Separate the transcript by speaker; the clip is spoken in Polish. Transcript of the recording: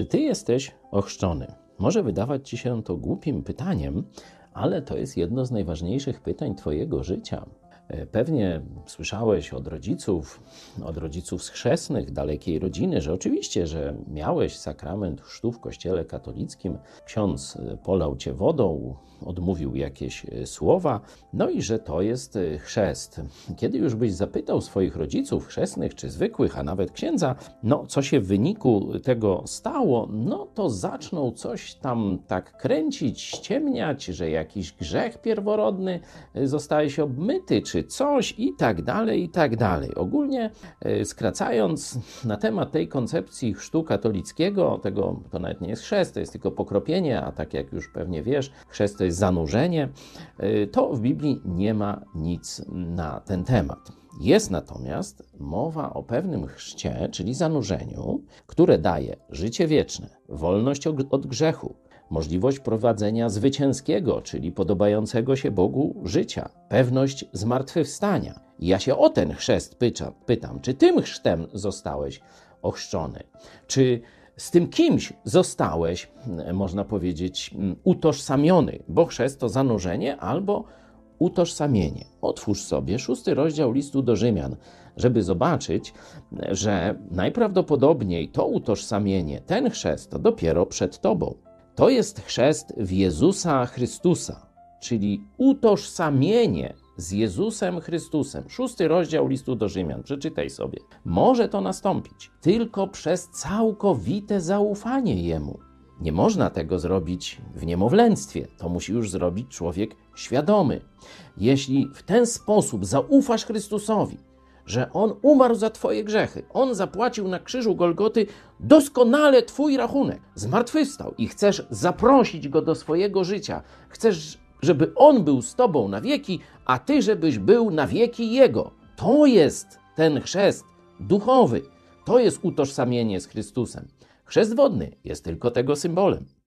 Speaker 1: Czy ty jesteś ochrzczony? Może wydawać ci się to głupim pytaniem, ale to jest jedno z najważniejszych pytań Twojego życia. E, pewnie słyszałeś od rodziców, od rodziców schrzestnych, dalekiej rodziny, że oczywiście, że miałeś sakrament chrztu w kościele katolickim, ksiądz e, polał cię wodą, odmówił jakieś e, słowa, no i że to jest chrzest. Kiedy już byś zapytał swoich rodziców chrzestnych czy zwykłych, a nawet księdza, no co się w wyniku tego stało, no to zaczną coś tam tak kręcić, ściemniać, że jakiś grzech pierworodny zostaje się obmyty, czy coś i tak dalej, i tak dalej. Ogólnie e, skracając na temat tej koncepcji chrztu katolickiego, tego to nawet nie jest chrzest, to jest tylko pokropienie, a tak jak już pewnie wiesz, chrzest to jest zanurzenie, e, to w Biblii nie ma nic na ten temat. Jest natomiast mowa o pewnym chrzcie, czyli zanurzeniu, które daje życie wieczne, wolność od grzechu, możliwość prowadzenia zwycięskiego, czyli podobającego się Bogu życia, pewność zmartwychwstania. I ja się o ten chrzest pytam, pytam, czy tym chrztem zostałeś ochrzczony? Czy z tym kimś zostałeś, można powiedzieć, utożsamiony, bo chrzest to zanurzenie albo utożsamienie. Otwórz sobie szósty rozdział listu do Rzymian, żeby zobaczyć, że najprawdopodobniej to utożsamienie, ten chrzest to dopiero przed tobą. To jest chrzest w Jezusa Chrystusa, czyli utożsamienie z Jezusem Chrystusem. Szósty rozdział listu do Rzymian, przeczytaj sobie. Może to nastąpić tylko przez całkowite zaufanie Jemu. Nie można tego zrobić w niemowlęctwie. To musi już zrobić człowiek świadomy. Jeśli w ten sposób zaufasz Chrystusowi, że On umarł za Twoje grzechy. On zapłacił na krzyżu Golgoty doskonale Twój rachunek. Zmartwychwstał i chcesz zaprosić Go do swojego życia. Chcesz, żeby On był z Tobą na wieki, a Ty, żebyś był na wieki Jego. To jest ten chrzest duchowy. To jest utożsamienie z Chrystusem. Chrzest wodny jest tylko tego symbolem.